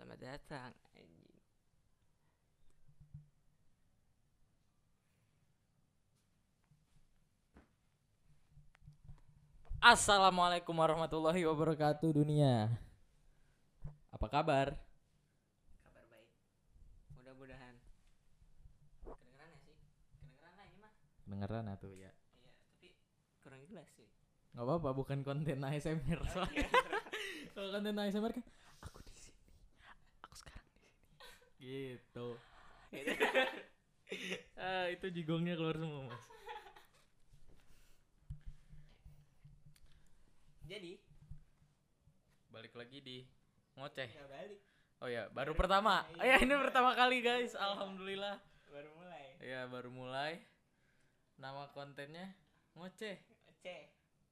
Selamat datang anjing. Assalamualaikum warahmatullahi wabarakatuh dunia. Apa kabar? Kabar baik. Mudah-mudahan. Kedengeran ya sih? Kedengeran lah ini mah. Dengeran atuh ya. Iya, tapi kurang jelas sih. Nggak apa-apa, bukan konten ASMR soalnya. Kalau konten ASMR kan aku di sini. Aku sekarang di sini. Gitu. ah, itu jigongnya keluar semua, Mas. Jadi, Balik lagi di ngoceh. nggak balik. Oh ya, baru pertama. Oh ya, ini pertama kali, guys. Alhamdulillah. Baru mulai. Ya, baru mulai. Nama kontennya ngoceh. C.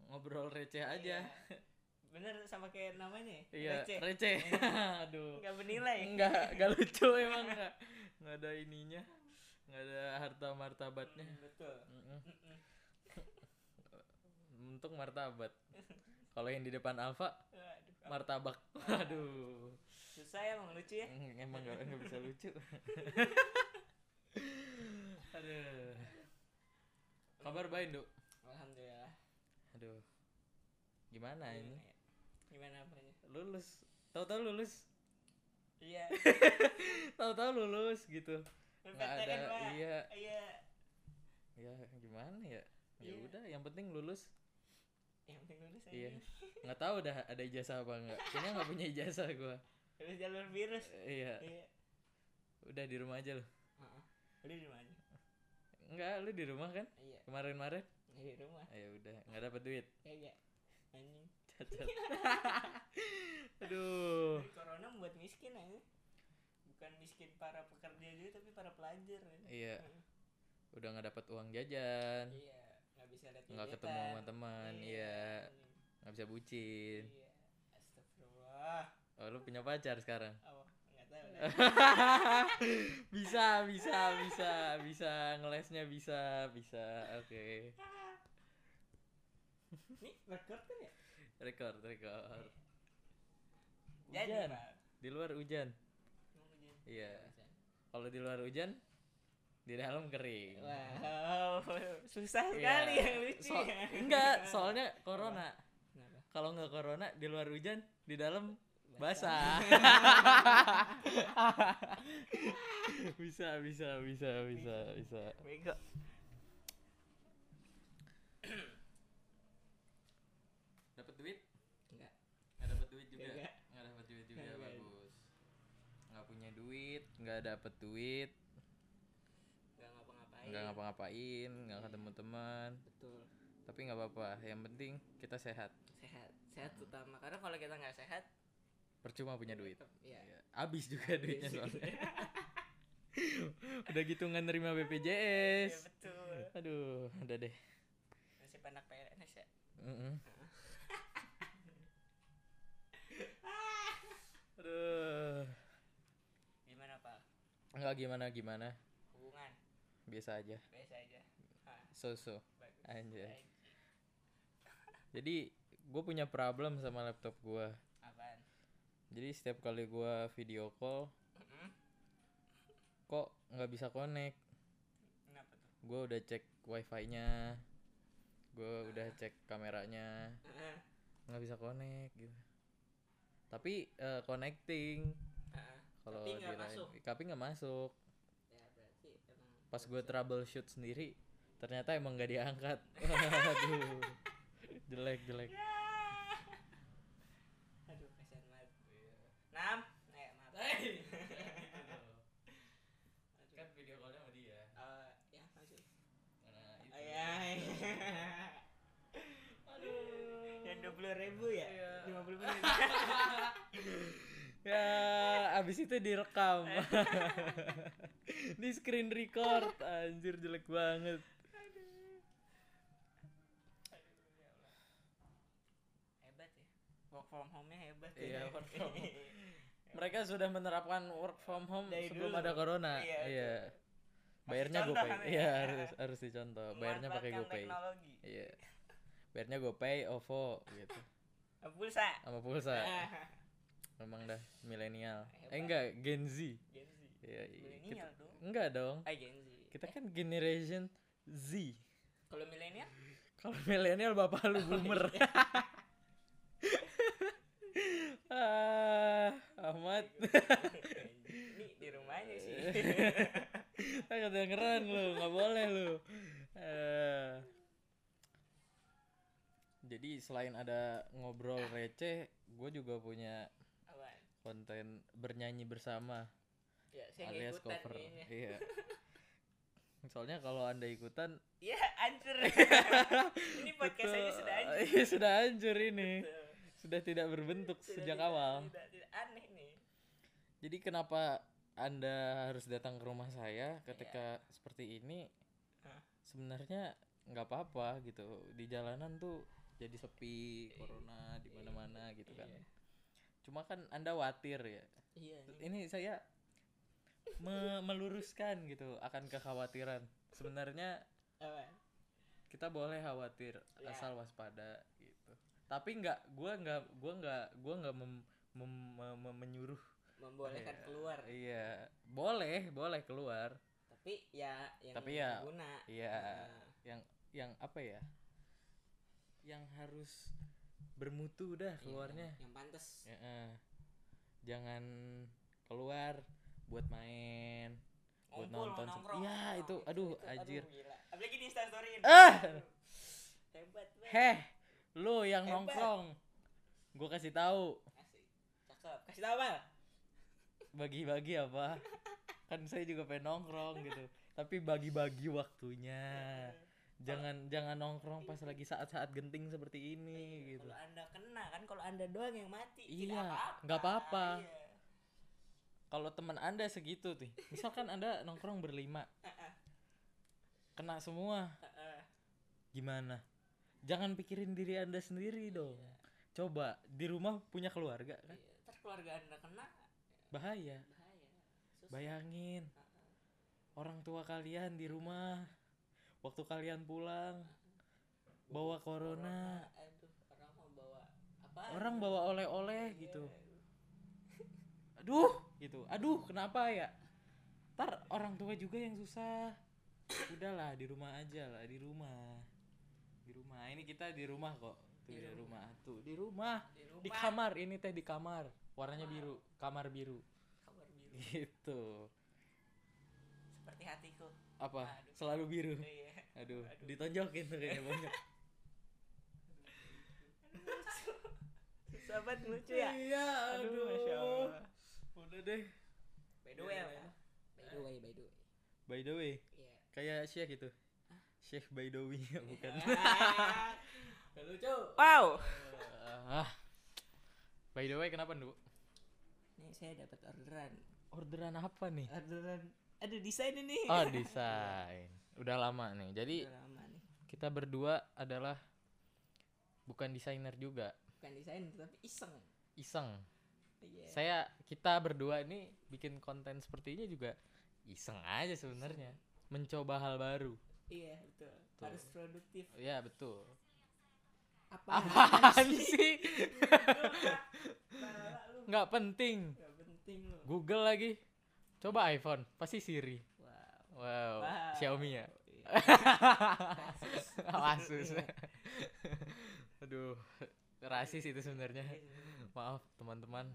Ngobrol receh aja. Bener sama kayak namanya. Iya, Receh. receh. Aduh. Nggak bernilai. Enggak, enggak lucu emang enggak. Enggak ada ininya. Enggak ada harta martabatnya. Hmm, betul. Mm-mm. Mm-mm. Untuk martabat. Kalau yang di depan Alfa martabak. Aduh. susah ya emang lucu ya. Mm, Emang enggak enggak bisa lucu. Aduh. Kabar baik, Duk. Alhamdulillah. Aduh. Gimana ini? Gimana ya? Apanya? Lulus. Tahu-tahu lulus. Iya. Tahu-tahu lulus gitu. Nggak ada, Pak. iya. Iya. Ya gimana ya? Ya Iya. udah, yang penting lulus. Yang penting lulus aja. Iya. Nggak tahu dah ada ijazah apa enggak. Kayaknya nggak punya ijazah gua. Lulus jalur virus. Iya. Iya. Udah di rumah aja lu. Heeh. Udah di mana? Enggak, lu di rumah kan? Iya. Kemarin-kemarin? Di rumah. Ayo udah, nggak dapat duit. Kagak. Anjing. Aduh. Dari corona membuat miskin aja. Bukan miskin para pekerja juga tapi para pelajar. ya. Iya. Heeh. Udah nggak dapat uang jajan. Iya. Nggak bisa lihat Nggak gebetan. ketemu sama teman. Iya. anjing. Nggak bisa bucin. Iya. Astagfirullah. Oh, lu punya pacar sekarang? Oh, nggak tahu bisa, bisa, bisa, bisa ngelesnya bisa, bisa. Oke. Nih, record kan ya? Record, record. Jadi, Hujan. Pak. Di luar hujan. Iya. Kalau di luar hujan, di dalam kering. Wow, susah Iya. sekali yang lucu So- ya. enggak, soalnya corona. Kalau nggak corona di luar hujan, di dalam basah. bisa, bisa, bisa, bisa, bisa. Bego. Dapat duit? Enggak. Nggak dapat duit juga. Nggak. Nggak dapat duit juga Nggak, nggak. bagus. Nggak punya duit, nggak dapat duit, Enggak ngapa-ngapain. nggak ngapa-ngapain, nggak Iya. ketemu teman. Betul. Tapi nggak apa-apa. Yang penting kita sehat. Sehat. Sehat utama. Karena kalau kita nggak sehat, Percuma punya duit. Iya. Iya. Abis juga duitnya soalnya. Udah gitu nggak nerima Iya, BPJS. betul. Aduh, udah deh. Nasib anak PNS ya. Mm-mm. Aduh. Enggak gimana gimana. Hubungan Biasa aja. biasa aja. Ah, So-so. Anjay. Jadi gue punya problem sama laptop gue. Apaan? Jadi setiap kali gue video call kok nggak bisa connect. Kenapa tuh? Gue udah cek wifi-nya, gue udah cek kameranya, nggak bisa connect gitu. Tapi eh, connecting. Kalau di lain- masuk. tapi nggak masuk. Ya berarti emang Pas gue troubleshoot sendiri, ternyata emang nggak diangkat. Aduh, jelek jelek. Aduh, kasihan banget. Nam, eh maaf. Kan video callnya sama dia. Eh, ya masih. Nah, itu. Oh, ya. Aduh. Yang dua puluh ribu ya? Iya. Lima puluh menit. Ya, abis itu direkam. Di screen record, anjir jelek banget. hebat ya. Work from home-nya hebat Iya, ya. work from home. Mereka sudah menerapkan work from home Dari sebelum dulu. ada corona. Iya, Iya. Bayarnya GoPay. kan ya. Iya, harus harus dicontoh. Bayarnya pakai GoPay. teknologi. Iya. Bayarnya GoPay, OVO gitu. Pulsa. Sama pulsa. Memang dah milenial. Hebat. eh enggak Gen Z. Gen Z. Milenial Kita- dong. Enggak dong. Gen Z. Kita kan generation Z. Kalau milenial? Kalau milenial bapak lu boomer. Ah amat ini di rumahnya sih. Ah, kedengeran lu nggak boleh lu. Eh. jadi selain ada ngobrol receh gue juga punya? Konten bernyanyi bersama ya saya alias cover. kayaknya iya. Soalnya kalau anda ikutan ya hancur. Ini podcast betul, sudah hancur. Iya sudah hancur ini. Betul. sudah tidak berbentuk Sudah sejak tidak- awal. tidak, tidak aneh nih. Jadi kenapa anda harus datang ke rumah saya ketika seperti ini? Hah? sebenarnya nggak apa-apa gitu. Di jalanan tuh jadi sepi corona di mana-mana gitu kan. Iya. Cuma kan anda khawatir ya. Iya nih. ini saya me- meluruskan gitu akan kekhawatiran. Sebenarnya kita boleh khawatir Ya. asal waspada gitu. Tapi nggak gua nggak gua nggak gua nggak mem- mem- mem- mem- menyuruh. Membolehkan Iya, keluar. Iya. Boleh boleh keluar. Tapi ya yang Tapi ya, guna iya. Nah, yang yang apa ya? Yang harus bermutu dah iya, keluarnya. yang, yang pantas Ya, eh. jangan keluar buat main buat nonton nongkrong, iya nongkrong. itu aduh anjir. gila. apalagi di instastory Ah! hebat heh lu yang Hebat. nongkrong. Gua kasih tahu. Cakep. Kasih tahu bal bagi-bagi apa? Kan saya juga pengen nongkrong gitu. Tapi bagi-bagi waktunya jangan jangan nongkrong pas lagi saat-saat genting seperti ini gitu kalau anda kena kan kalau anda doang yang mati Iya, nggak apa-apa. Iya. kalau teman anda segitu tuh misalkan anda nongkrong berlima kena semua. Gimana? Jangan pikirin diri anda sendiri dong. Coba di rumah punya keluarga kan? Iya. ntar keluarga anda kena bahaya. bahaya. Susah. bayangin. Orang tua kalian di rumah waktu kalian pulang bawa corona. aduh orang mau bawa apa? Orang bawa oleh-oleh gitu. Iya. aduh gitu. Aduh kenapa ya? Ntar orang tua juga yang susah. Udahlah di rumah aja lah di rumah. Di rumah. Ini kita di rumah kok. Tuh Di di, rumah. rumah. Tuh di rumah. Di di rumah. kamar ini teh di kamar. Warnanya biru kamar biru. Kamar biru. Gitu. Seperti hatiku apa? Aduh. selalu biru. Iya. Aduh Aduh. ditonjokin tuh kayaknya banyak. Sahabat lucu ya. Iya aduh masya allah. Udah deh. By the way by the way by the way. By the way iya. kayak Syekh itu. Syekh by the way bukan. Gak lucu. Wow. Ah. By the way kenapa Ndu? nih saya dapat orderan. Orderan apa nih? Orderan ada desain ini. Oh desain. Udah lama nih. Jadi Udah lama nih. kita berdua adalah bukan desainer juga. Bukan desain tapi iseng. Iseng. Iya. Saya kita berdua ini bikin konten seperti ini juga iseng aja sebenarnya. Mencoba hal baru. Iya betul. Tuh. harus produktif. Ya betul. Apa apaan sih? nggak penting. Gak penting Google lagi coba iPhone pasti Siri. Wow. Wow, Wow. Xiaomi ya? Iya. Asus. Aduh rasis itu sebenarnya. Maaf teman-teman.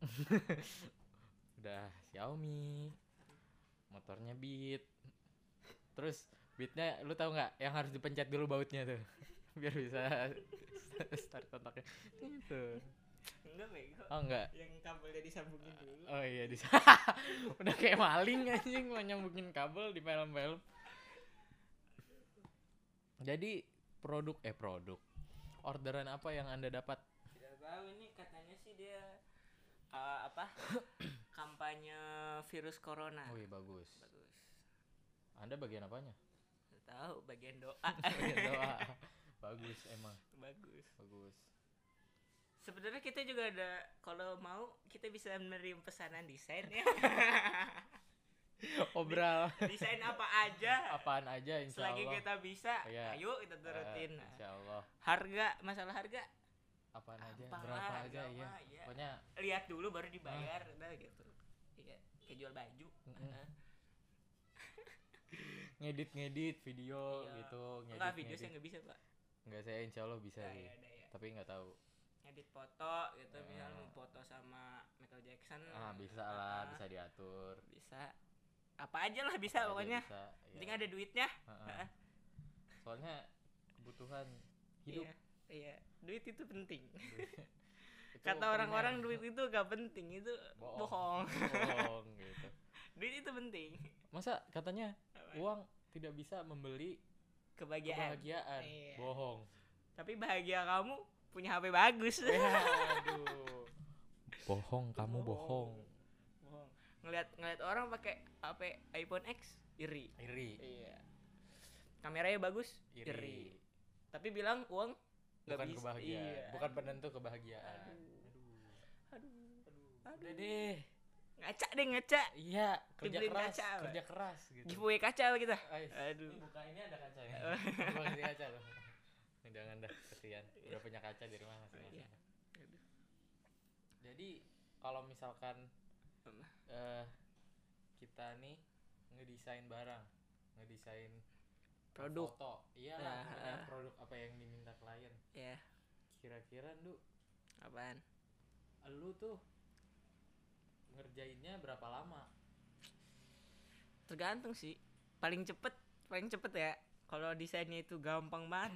Udah Xiaomi. Motornya Beat. Terus Beatnya lu tahu nggak? Yang harus dipencet dulu bautnya tuh. Biar bisa start kontaknya itu enggak bego oh enggak. yang kabelnya disambungin dulu? oh iya di udah kayak maling anjing mau nyambungin kabel di film-film. Jadi produk eh produk. Orderan apa yang anda dapat? Tidak tahu ini katanya sih dia eh, apa? Kampanye virus corona. Oh iya bagus. Bagus. Anda bagian apanya? Nggak tahu bagian doa. Bagian doa. Bagus emang. Bagus. Bagus sebenarnya kita juga ada kalau mau kita bisa menerima pesanan desain ya. Obral. Desain apa aja. Apaan aja insya selagi Allah. kita bisa Iya. ayo kita turutin. Insya Allah. Harga masalah harga? Apaan aja? Apalah, berapa aja iya. iya. pokoknya lihat dulu baru dibayar udah gitu. Iya kayak jual baju. Ngedit ngedit video Iya. gitu ngedit enggak video saya ngedit. nggak bisa pak. Nggak saya insya Allah bisa ya, sih. ya, ada ya. tapi nggak tahu ngedit foto gitu misal Ah. mau foto sama Michael Jackson. Ah bisa lah ah, bisa diatur. Bisa. Apa aja lah bisa Apa pokoknya. bisa, penting iya. ada duitnya. Heeh. soalnya kebutuhan hidup. Iya iya. Duit itu penting. Itu kata orang-orang duit itu gak penting itu Bohong. bohong. Bohong gitu. Duit itu penting. Masa katanya Apa? uang tidak bisa membeli kebahagiaan. kebahagiaan? Iya. bohong. Tapi bahagia kamu punya HP bagus. Aduh. Bohong kamu bohong. Bohong. ngelihat ngelihat orang pakai HP iPhone X iri. Iri. Iya. Kameranya bagus iri, iri. Tapi bilang uang nggak bukan bisa. kebahagiaan. Iya. bukan penentu kebahagiaan. Aduh. Aduh. Udah deh. Ngaca deh ngaca. Iya kerja Dibeliin keras kaca, kerja keras gitu. Giveaway kaca kita? Ais, aduh. Ini buka ini ada kaca ya? Buka kaca loh jangan dah kesian. Udah punya kaca di rumah masih Iya. Jadi kalau misalkan eh kita nih ngedesain barang ngedesain produk. foto. Iya Nah, ah. produk apa yang diminta klien? Ya kira-kira lu apaan? Lu tuh ngerjainnya berapa lama? Tergantung sih. Paling cepet paling cepet ya. Kalau desainnya itu gampang banget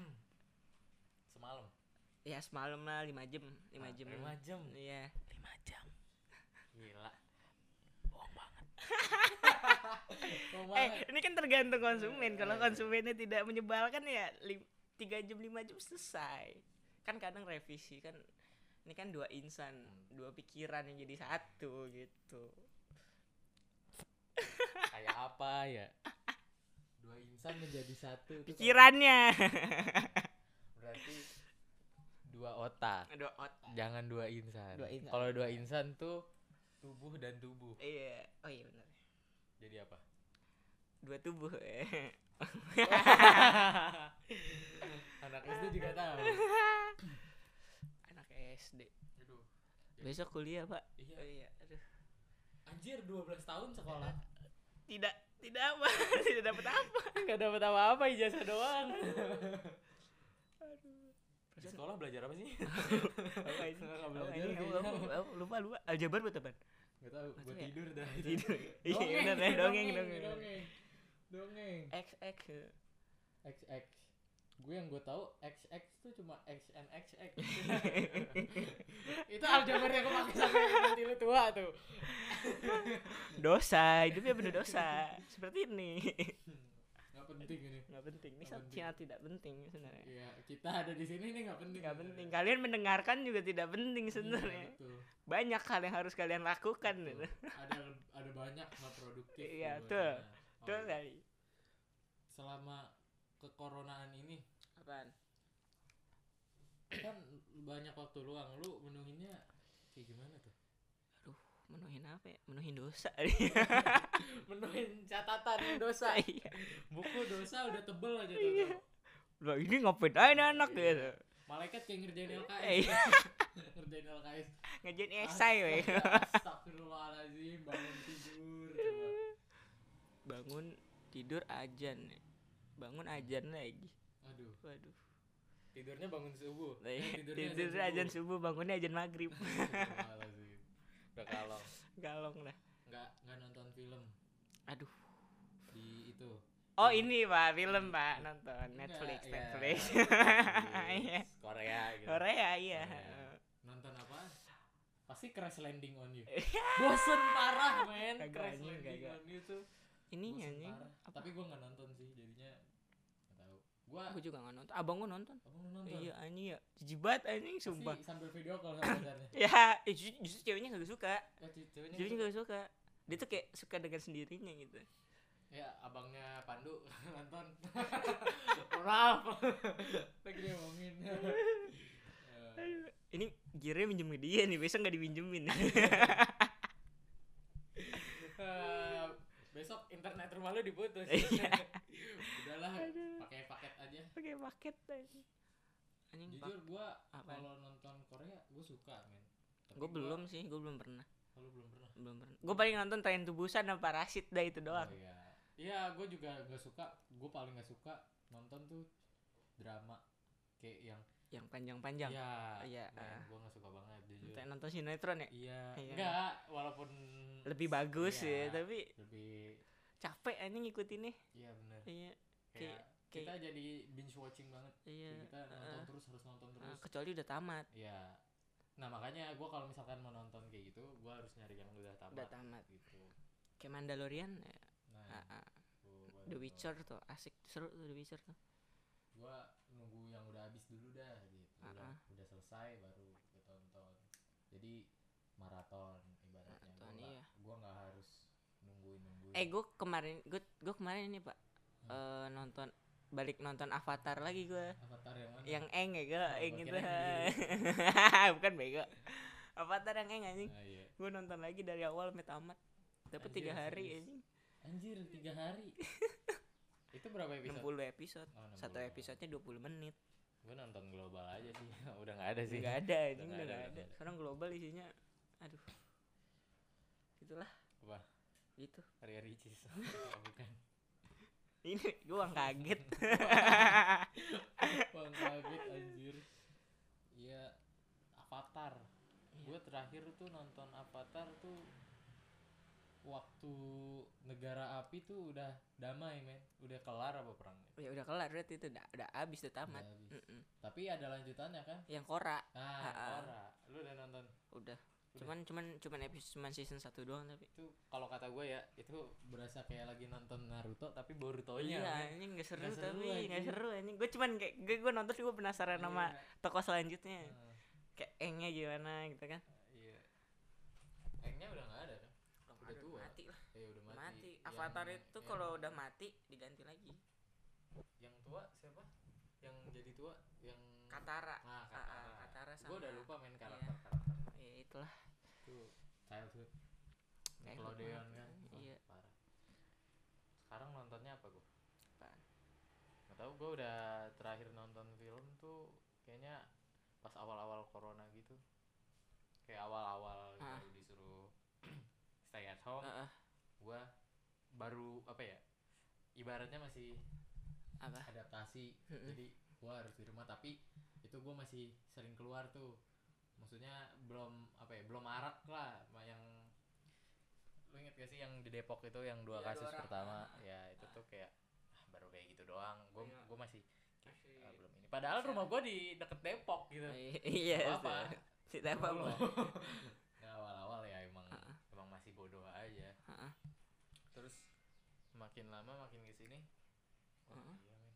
semalam? Ya semalam lah lima jam lima Ah, jam. lima jam? Iya. Lima jam. Gila. Bohong banget. Bohong eh ini kan tergantung konsumen. Kalau Eh. konsumennya tidak menyebalkan ya tiga jam lima jam selesai. Kan kadang revisi kan ini kan dua insan Hmm. dua pikiran yang jadi satu gitu. Kayak apa ya? Dua insan menjadi satu itu kan pikirannya berarti dua otak. Dua otak. Jangan dua insan. Dua insan. kalau dua insan tuh tubuh dan tubuh. Iya. Oh iya benar. Jadi apa? Dua tubuh anak SD juga tahu. Anak SD aduh. Besok kuliah pak. Iya. Oh iya. Aduh. Anjir 12 tahun sekolah. Tidak tidak apa tidak dapat apa. Nggak dapat apa-apa ijazah doang di sekolah belajar apa sih? Apa ini? Nggak apa belajar lupa lupa. Aljabar buat apa? Nggak tahu buat tidur dah. tidur. Iya Dongeng, benar ya dongeng dongeng dongeng. dongeng. X x. XX gue yang gue tahu XX tuh cuma X and XX itu aljabar yang gue pakai sampai nanti lu tua tuh. Dosa hidupnya penuh dosa. Seperti ini penting ini nggak penting ini sangat tidak penting sebenarnya Iya, kita ada di sini nih nggak penting. nggak penting kalian mendengarkan juga tidak penting sebenarnya Iya, betul. banyak hal yang harus kalian lakukan gitu Ada ada banyak hal produktif. Iya, di betul. luar sana. betul Oh, iya. kali Selama kekoronaan ini apaan kan banyak waktu luang, lu menuhinnya kayak gimana tuh? Menuhin apa ya menuhin dosa Menuhin catatan dosa. iya Buku dosa udah tebel aja Iya. tuh. Lah ini ngapain aja nih anak gitu Malaikat kayak ngerjain LKS. Iya. ngerjain LKS. ngajain esai weh Astagfirullahaladzim, bangun tidur. Bangun tidur ajan bangun ajan lagi Aduh, waduh tidurnya bangun subuh. Nah, Eh, tidur tidurnya ajan subuh bangunnya ajan maghrib. Udah kalong. galong dah Nggak nggak nonton film aduh di itu. oh ini pak film pak nonton Enggak, Netflix ya, Netflix Netflix, Iya. Korea gitu. Korea iya Korea. Nonton apa? Pasti Crash Landing on You. Bosen parah, men. Crash Landing on You tuh. ini apa Tapi gua nggak nonton sih, jadinya Gua aku juga nggak nonton abang gua nonton abang lu nonton. iya anjing ya jibat anjing Pasti sumpah sambil video call sama pacarnya. ya eh, justru, justru ceweknya gak suka Ya, ce- ceweknya ceweknya gitu. gak suka dia tuh kayak suka dengan sendirinya gitu Ya, abangnya Pandu nonton. Ralf. Lagi dia ngomongin. Eh, ini gearnya minjem ke dia nih besok nggak dipinjemin Eh, besok internet rumah lu diputus. Iya. Udahlah, pakai paket aja. pakai paket aja. Anjing jujur gua kalau nonton Korea gua suka men. Gue gua- belum sih gue belum pernah. Oh, lu belum pernah? Belum pernah. Gue paling nonton Train to Busan sama Parasit dah itu doang. Oh iya. Iya gua juga gak suka. Gua paling gak suka nonton tuh drama kayak yang yang panjang-panjang? Iya, Iya, men, ah. gua gak suka banget jujur. Kayak nonton sinetron ya? Iya, Iya. enggak, walaupun lebih bagus Iya, ya tapi lebih capek anjing ngikutinnya iya bener. iya Kayak kita jadi binge watching banget. iya Kayak kita nonton Heeh. terus harus nonton terus. kecuali udah tamat Iya. Nah, makanya gua kalau misalkan mau nonton kayak gitu, gua harus nyari yang udah tamat. udah tamat gitu. kayak Mandalorian ya. Nah, ah, ah. gua baru The. Witcher tuh asik seru tuh The Witcher tuh Gua nunggu yang udah habis dulu dah gitu. Udah, Ah, ah. udah selesai baru tonton. Jadi maraton ibaratnya. Nggak- iya. Gua nggak. Eh gue kemarin gue gue kemarin ini pak eh, nonton balik nonton Avatar lagi gue Avatar yang mana? yang eng ya gue Oh, eng itu bukan bego Avatar yang eng anjing Ah, iya. gue nonton lagi dari awal sampai tamat dapat tiga hari anjing Anjir, tiga hari. itu berapa episode? 60 episode Oh, 60. satu episodenya 20 menit Gue nonton global aja sih. Udah nggak ada sih. nggak ada nggak udah ada, nggak ada ada. sekarang global isinya aduh itulah Apa? Gitu Area Ricis. Oh, bukan. ini gue kaget Bang kaget anjir. Iya, Avatar. Iya. Gue terakhir tuh nonton Avatar tuh waktu negara api tuh udah damai men udah kelar apa perangnya ya udah kelar berarti itu udah udah habis udah tamat Udah. Mm-mm. tapi ada lanjutannya kan yang Kora nah Ah, ah. Korra. lu udah nonton Udah. Cuman cuman cuman episode cuman season satu doang tapi. Itu kalau kata gue ya itu berasa kayak lagi nonton Naruto tapi Boruto iya ini nggak seru, Nggak seru, tapi nggak seru ini gue cuman kayak gue gue nonton gue penasaran sama tokoh selanjutnya. Kayak engnya gimana gitu kan. Iya. Engnya udah nggak ada kan Udah Aduh, tua. mati lah. Eh udah mati, mati. Yang- Avatar itu yang- kalau udah mati diganti lagi. Yang tua siapa? Yang jadi tua? Yang Katara. Ah Ah, Katara, ah, Katara. Gue udah sama- lupa main iya. karakter karakter ya itulah itu childhood Nickelodeon kan Iya. parah. Sekarang nontonnya apa gue Apaan? nggak tahu gue udah terakhir nonton film tuh kayaknya pas awal-awal corona gitu. Kayak awal-awal gitu Ah. disuruh stay at home. Heeh. gue baru apa ya ibaratnya masih apa? adaptasi. Jadi gue harus di rumah tapi itu gue masih sering keluar tuh maksudnya belum apa ya belum marak lah yang lu inget gak sih yang di Depok itu yang dua Iya, kasus dua pertama ya itu tuh kayak ah, baru kayak gitu doang gue Iya. gue masih ah, belum ini padahal rumah gue di deket Depok gitu iya apa si Allah. Nggak, awal-awal ya emang Ah. emang masih bodoh aja Heeh. terus makin lama makin ke sini oh Heeh. iya men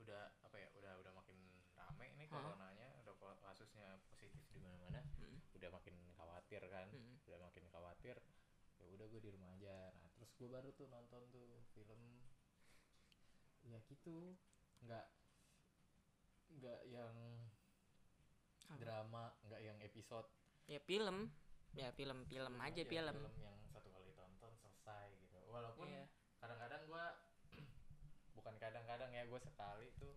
udah apa ya udah udah makin rame nih Heeh. coronanya udah ko- kasusnya positif di mana-mana Mm. Udah makin khawatir kan Mm. udah makin khawatir ya udah gue di rumah aja. Nah terus gue baru tuh nonton tuh film ya gitu. Nggak nggak yang Apa? drama nggak yang episode. Ya film. Ya film film aja film. film yang satu kali tonton selesai gitu. Walaupun Iya. kadang-kadang gue bukan kadang-kadang ya gue sekali tuh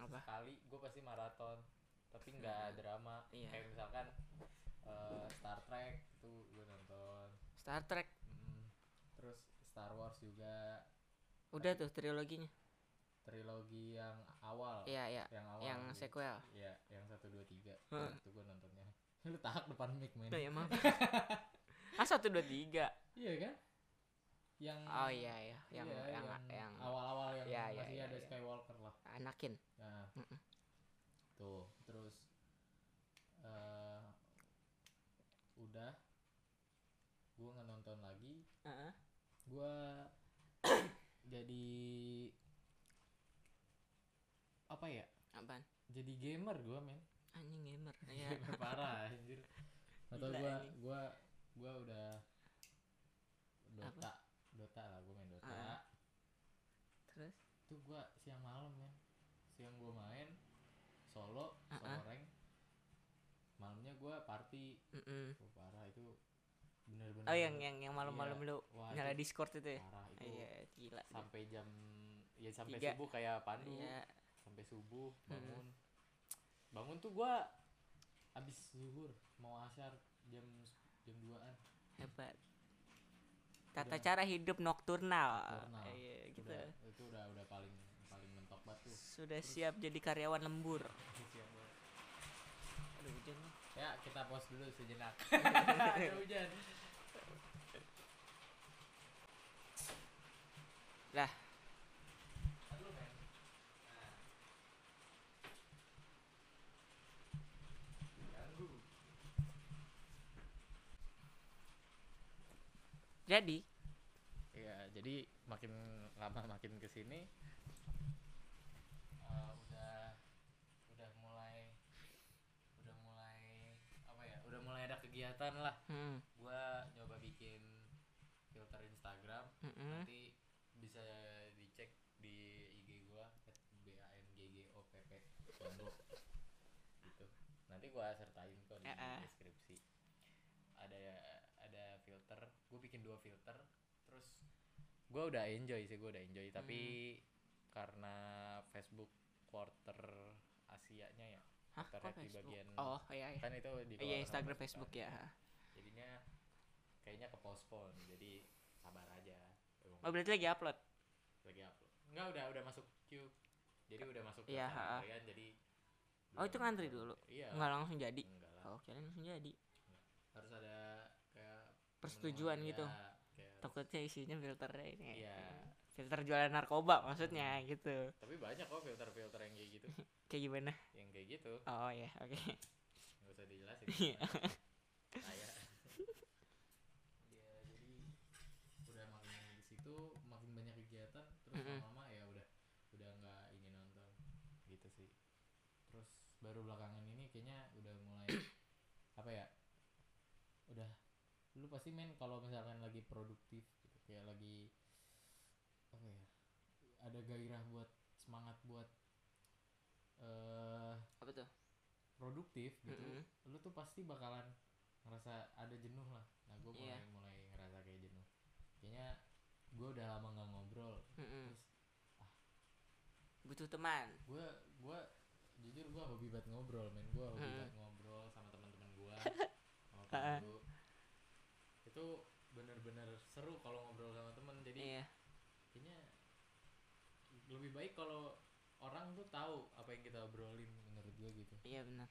apa? sekali gue pasti maraton tapi nggak drama. Iya. kayak misalkan eh, Star Trek itu gue nonton. Star Trek? Mm, terus Star Wars juga. Udah tuh triloginya? Trilogi yang awal. Iya iya. Yang awal yang gitu. sequel. Iya, yang satu dua tiga. Heeh. itu gue nontonnya. Lu tahak depan mic men. Ya maaf. Ah satu dua tiga. Iya kan? Yang oh iya iya. Yang iya, yang yang awal-awal yang Iya, iya, masih iya, ada iya. Skywalker lah. Anakin. Nah. Mm-mm. Tuh terus eh udah gue nggak nonton lagi. Heeh. gue jadi apa ya? Apaan? Jadi gamer gue men. Anjing gamer. Ya gamer parah anjir. Atau gue gue gue udah Dota. Dota lah gue main Dota. Ah. terus? Itu gue siang malam ya siang gue main solo ah. rank malamnya gue party Mm-mm. oh, parah itu bener-bener oh yang yang yang malam-malam Iya. lu Wah, nyala itu discord itu ya parah itu iya gila sampai jam ya sampai Tiga. subuh kayak pandu iya sampai subuh Hmm. bangun bangun tuh gua abis zuhur mau asar jam jam 2an Hebat. Tata Udah. cara hidup nokturnal. Nocturnal. Iya, gitu. udah itu udah udah paling tuh Sudah siap jadi karyawan lembur. Siap. Aduh, hujan nih. ya kita pause dulu sejenak ada hujan Lah. Nah. Jadi Iya, jadi makin lama makin ke sini uh, udah udah mulai udah mulai apa ya? Udah kegiatan lah. hmm, Gua nyoba bikin filter Instagram. mm-mm. Nanti bisa dicek di IG gua @banggopp Banggo. gitu. Nanti gua sertain kok di ah. deskripsi. Ada ada filter, gue bikin dua filter, terus gua udah enjoy sih, gua udah enjoy. Tapi karena Facebook quarter Asianya ya, Hah, kok di bagian Oh, iya iya. kan itu di Iya, Instagram Facebook kan. ya. Jadinya kayaknya ke postpone, jadi sabar aja. Oh, berarti lagi upload. lagi upload enggak udah udah masuk queue jadi udah masuk ke Iya, sana ha-ha. antrian, jadi Oh, itu ngantri dulu? iya Nggak langsung jadi. enggak lah Oh, kirain langsung jadi. harus ada kayak Persetujuan gitu. kayak harus- Takutnya isinya filternya ini. Iya. Filter jualan narkoba maksudnya gitu. tapi banyak kok filter-filter yang kayak gitu Kayak gimana? yang kayak gitu Oh ya, oke. nggak usah dijelasin Iya. saya ya jadi udah makin di situ makin banyak kegiatan terus lama-lama ya udah udah nggak ini nonton gitu sih terus baru belakangan ini kayaknya udah mulai apa ya udah lu pasti main kalau misalkan lagi produktif gitu kayak lagi ada gairah buat semangat buat eh Apa tuh? produktif gitu Mm-mm. lu tuh pasti bakalan ngerasa ada jenuh lah nah gue mulai Iya. mulai ngerasa kayak jenuh kayaknya gue udah lama nggak ngobrol Mm-mm. terus Butuh teman. gue gue jujur gue hobi banget ngobrol men gue hobi Mm. banget ngobrol sama teman-teman gue sama itu bener-bener seru kalau ngobrol sama temen jadi Iya. Lebih baik kalau orang tuh tahu apa yang kita obrolin menurut gue gitu Iya benar.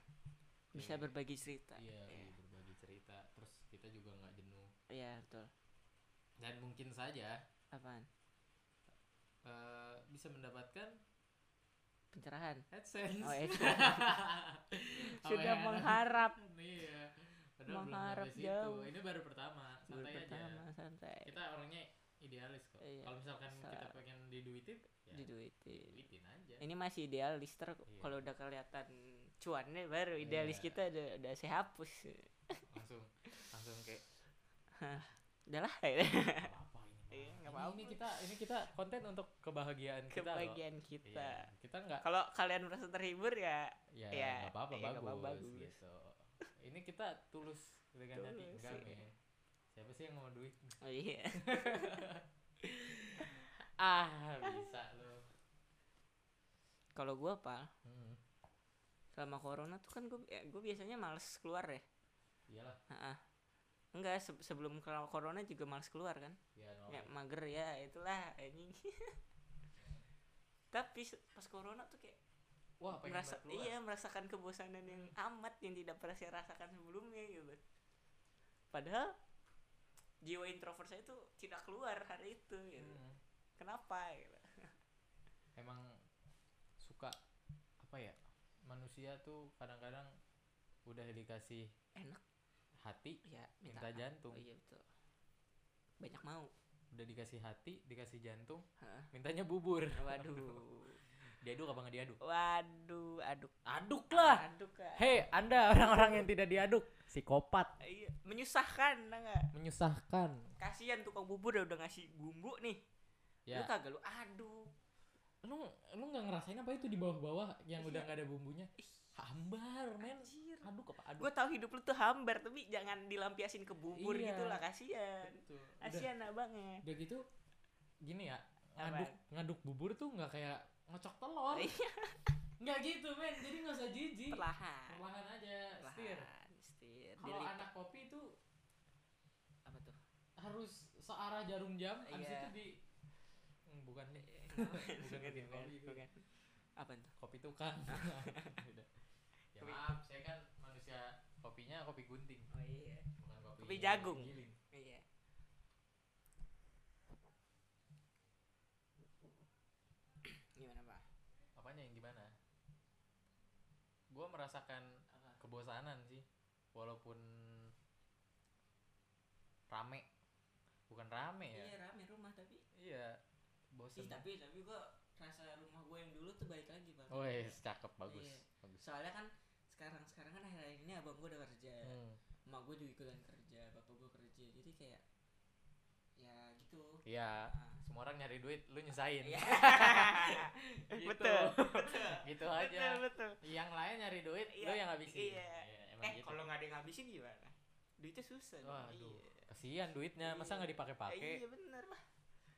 Bisa Iya. berbagi cerita. iya Iya, lebih berbagi cerita terus kita juga nggak jenuh Iya, betul. dan mungkin saja Apaan? eh, bisa mendapatkan Pencerahan. AdSense. Oh. Apa Sudah ya? mengharap. Iya. Padahal Mengharap belum jauh. Ini baru pertama, Baru santai pertama, aja. santai. Kita orangnya idealis kok. Iya. Kalau misalkan Sa- kita pengen diduitin, ya Diduitin. duitin aja. Ini masih idealis ter Iya. kalau udah kelihatan cuannya baru idealis Iya. kita udah udah saya hapus. Langsung langsung kayak Udahlah. "Nggak apa-apa ini. mah." Iya, nggak apa-apa. Ini kita ini kita konten untuk kebahagiaan kita loh. Kebahagiaan kita. Iya. Kita nggak Kalau kalian merasa terhibur ya ya Iya, nggak apa-apa iya, bagus, bagus. gitu. Ini kita tulus dengan hati Tulus, enggak iya. Siapa sih yang mau duit? oh iya. ah, bisa lo. Kalau gua apa? Hmm. Selama corona tuh kan gue gue biasanya males keluar ya. Iyalah, Heeh. Enggak se- sebelum corona juga males keluar kan. ya Ya normal. mager ya itulah anjing. Tapi pas corona tuh kayak Wah, merasa keluar. iya merasakan kebosanan yang amat yang tidak pernah saya rasakan sebelumnya gitu. Padahal jiwa introvert saya tuh tidak keluar hari itu gitu. Hmm. Kenapa gitu. Emang suka apa ya? Manusia tuh kadang-kadang udah dikasih Enak hati, ya minta jantung. Oh iya betul. Banyak mau. Udah dikasih hati, dikasih jantung, Heeh. mintanya bubur. Waduh. Diaduk apa nggak diaduk? Waduh, aduk. Aduk lah. Aduk. Hei, Anda orang-orang yang tidak diaduk, psikopat, Iya, menyusahkan enggak? menyusahkan. Kasihan tukang bubur udah ngasih bumbu nih. Lu Ya, kagak lu aduk. lu lu nggak ngerasain apa itu di bawah-bawah yang udah Iya. nggak ada bumbunya? Ih, Hambar, men. Anjir. Aduk apa aduk? Gue tahu hidup lu tuh hambar tapi jangan dilampiasin ke bubur Iya. gitu lah kasihan. Kasihan abangnya. udah gitu gini ya, ngaduk ngaduk bubur tuh nggak kayak ngocok telur. Iya. nggak gitu men. Jadi nggak usah jijik. Perlahan. Perlahan aja setir perlahan setir. kalau Dilipat. anak kopi itu apa tuh? harus searah jarum jam habis Iya. itu di Hmm, bukan nih bukan bukan kopi bukan. apa tuh? Kopi tukang. Ya Kopi- maaf saya kan manusia kopinya kopi gunting. Oh iya. Bukan kopi Kopi jagung. giling. iya gimana pak apanya yang gimana gua merasakan apa kebosanan sih. Walaupun rame. Bukan rame ya. Iya rame rumah tapi iya bosen. Ih, tapi tapi gua rasa rumah gue yang dulu tuh baik lagi pak oh iya cakep bagus Iya. bagus soalnya kan sekarang sekarang kan akhir-akhir ini abang gue udah kerja. Hmm, emak gue juga ikutan kerja bapak gue kerja. Jadi kayak ya gitu iya Ah. semua orang nyari duit lu nyusahin Iya. Gitu. betul gitu aja betul betul yang lain nyari duit lu Iya, yang ngabisin iya. emang eh gitu kalau nggak ada yang ngabisin gimana duitnya susah dong. Waduh, iya. kasihan duitnya masa Iya. nggak dipakai-pakai iya bener lah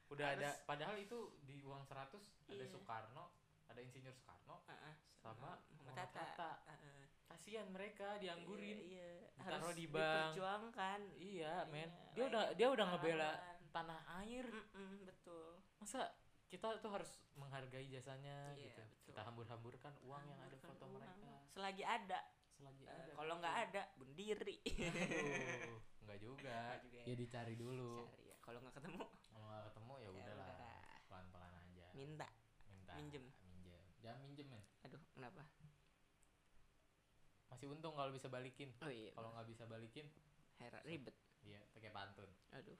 udah ada harus- padahal itu di uang 100 ada Iya. Soekarno ada insinyur Soekarno Ah, ah, sama Muhammad Hatta. Hatta. Ah, ah. kasihan mereka dianggurin iya, iya. Ditaruh harus di bank. diperjuangkan iya men Iya, dia udah dia udah ngebela. Tanah air. Mm-mm, betul. Masa kita tuh harus menghargai jasanya Iya, gitu. betul. kita hambur-hamburkan uang yang ada foto uang. mereka. selagi ada. Selagi Eh, ada kalau nggak ada bunuh diri Aduh, nggak juga. Juga ya. ya dicari dulu. Cari ya. Kalau nggak ketemu. Kalau nggak ketemu ya ya udahlah. udah. pelan-pelan aja. Minta. Minta. Minjem. minjem. Jangan minjem men. Aduh kenapa? Masih untung kalau bisa balikin. Oh iya kalau nggak bisa balikin heran ribet. Iya pakai pantun. Aduh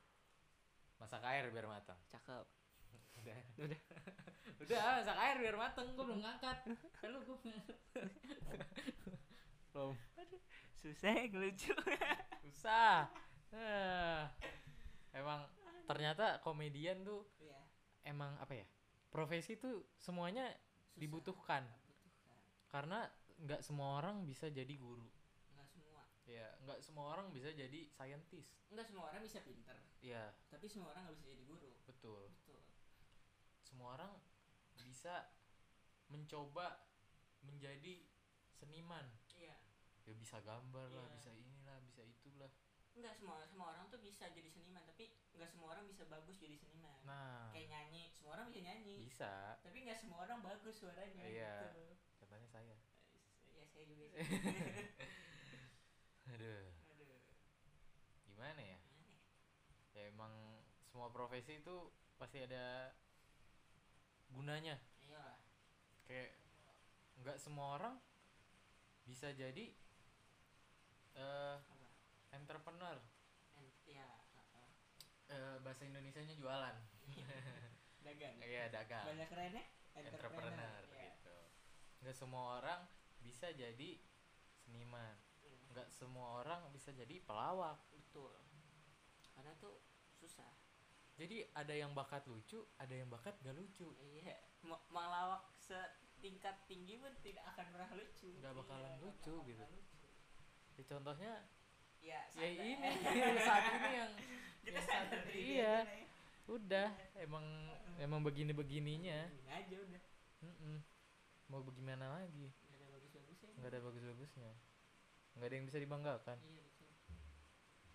masak air biar matang cakep udah Udah. udah masak air biar mateng gue belum ngangkat lu gue belum susah ya ngelucu susah Ah. emang ternyata komedian tuh Iya. emang apa ya profesi tuh semuanya Susah. dibutuhkan Dibutuhkan. karena nggak semua orang bisa jadi guru ya nggak semua orang bisa jadi scientist. Nggak semua orang bisa pinter. Ya tapi semua orang nggak bisa jadi guru. Betul. Betul. Semua orang bisa mencoba menjadi seniman. Iya. Ya bisa gambar lah Iya. bisa inilah bisa itulah. Nggak semua semua orang tuh bisa jadi seniman tapi nggak semua orang bisa bagus jadi seniman. Nah. Kayak nyanyi semua orang bisa nyanyi. Bisa. Tapi nggak semua orang bagus suaranya Iya. gitu. katanya saya. Ya saya juga sih aduh aduh gimana ya gimana ya? ya emang semua profesi itu pasti ada gunanya. Iyalah. Kayak nggak semua orang bisa jadi eh apa? entrepreneur. En- ya uh-uh. Eh, bahasa Indonesianya jualan. Dagang. Iya dagang. Banyak kerennya? Entrepreneur Iya. gitu. Nggak semua orang bisa jadi seniman. Hmm, nggak semua orang bisa jadi pelawak. Betul. Karena tuh susah jadi ada yang bakat lucu ada yang bakat gak lucu. Iya malawak setingkat tinggi pun tidak akan pernah lucu. Nggak bakalan Iya, lucu bakal gitu. lucu. ya, contohnya ya, ya ini saat ini yang kita yang saat- diri iya. ya. udah emang emang begini begininya Ini aja udah. Mau bagaimana lagi? Nggak ada bagus-bagusnya. Nggak ada bagus bagusnya nggak ada yang bisa dibanggakan. Iya betul.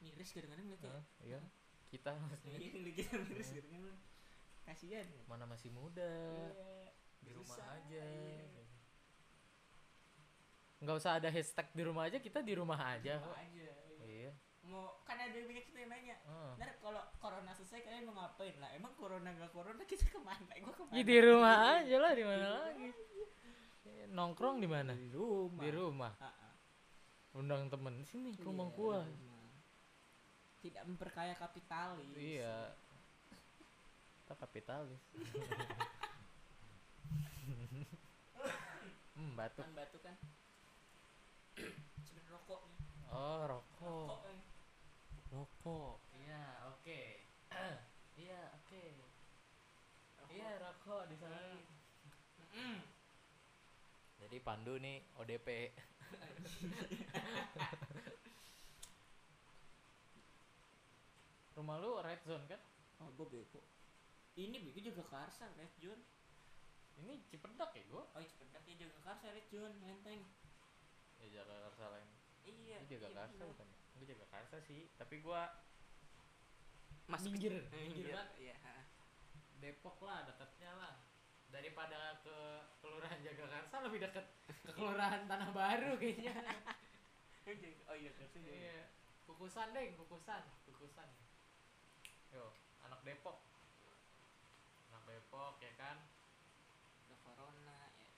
Miris kadang-kadang lihat ya. Iya kita maksudnya. Iya kita miris kadang-kadang kasihan. Mana masih muda. Iya. di rumah Susah, aja. iya. nggak usah ada hashtag di rumah aja kita di rumah aja Rumah kok. aja iya. iya. Mau kan ada banyak kita yang nanya Ah. ntar kalau corona selesai kalian mau ngapain? Lah emang corona nggak corona kita ke mana? Gua ke mana? Ya, di rumah aja lah di mana lagi? Eh, nongkrong di mana? Di rumah. Di rumah. Ah, ah. undang temen sini ke rumah Iya, gua. di rumah. Tidak memperkaya kapitalis. Iya. Kita kapitalis. Hmm batuk. Kan batu kan. Sebenarnya rokok nih. Oh rokok. Rokok eh. rokok. Iya oke. Iya oke. Iya rokok di sana. Mm. jadi Pandu nih ODP rumah lu red zone kan oh gue bego ini bego juga karsa red John ini Cipedak ya gua oh iya Cipedak ya Jagakarsa Red John Menteng ya Jagakarsa lain iya Ini Jagakarsa bener. bukan ya? Gue Jagakarsa sih, tapi ke- eh, minggir banget. iya. Depok lah, dekatnya lah. Daripada ke Kelurahan Jagakarsa lebih dekat ke Kelurahan Tanah Baru kayaknya. oh iya Karsa Iya. Kukusan deh, kukusan, kukusan. Yo, anak Depok. Anak Depok ya kan. ada corona ya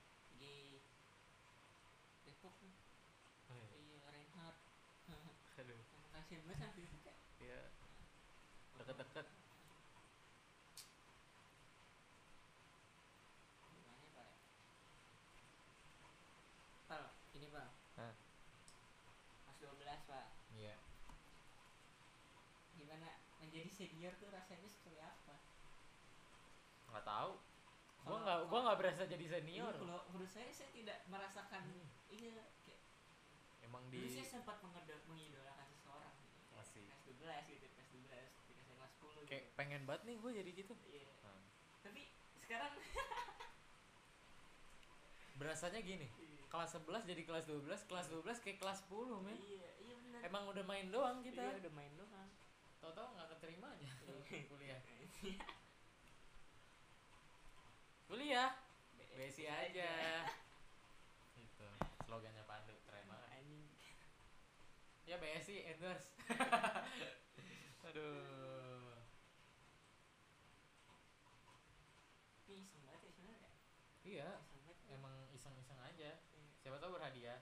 Depok nih. iya Reinhardt Aduh, yang kasihan banget sampai itu kayak ya deket-deket. gimana ya, pak ya Pal, ini pak Hah? Mas 12 pak Iya. Menjadi senior tuh rasanya seperti apa? Nggak tahu. Gua nggak, gua nggak berasa jadi senior. Iya, kalau menurut saya saya tidak merasakan Hmm. ini kayak Emang dulu di saya sempat mengidolakan seseorang gitu. Masih. Kelas 12 gitu, kelas 12 ketika saya kelas 10 kayak gitu. pengen banget nih gue jadi gitu. Iya. Nah. Tapi sekarang Berasanya gini, kelas 11 jadi kelas 12, kelas 12 kayak kelas 10 men. iya, iya benar. Emang udah main doang kita. Iya, udah main doang. Tau-tau nggak keterima aja kuliah. Kuliah, besi aja. Itu slogannya Pandu keren banget. Ya BSI endorse. Aduh. Iseng banget ya sebenarnya. Iya, Iseng banget. emang iseng-iseng aja. Iya. Siapa tahu berhadiah.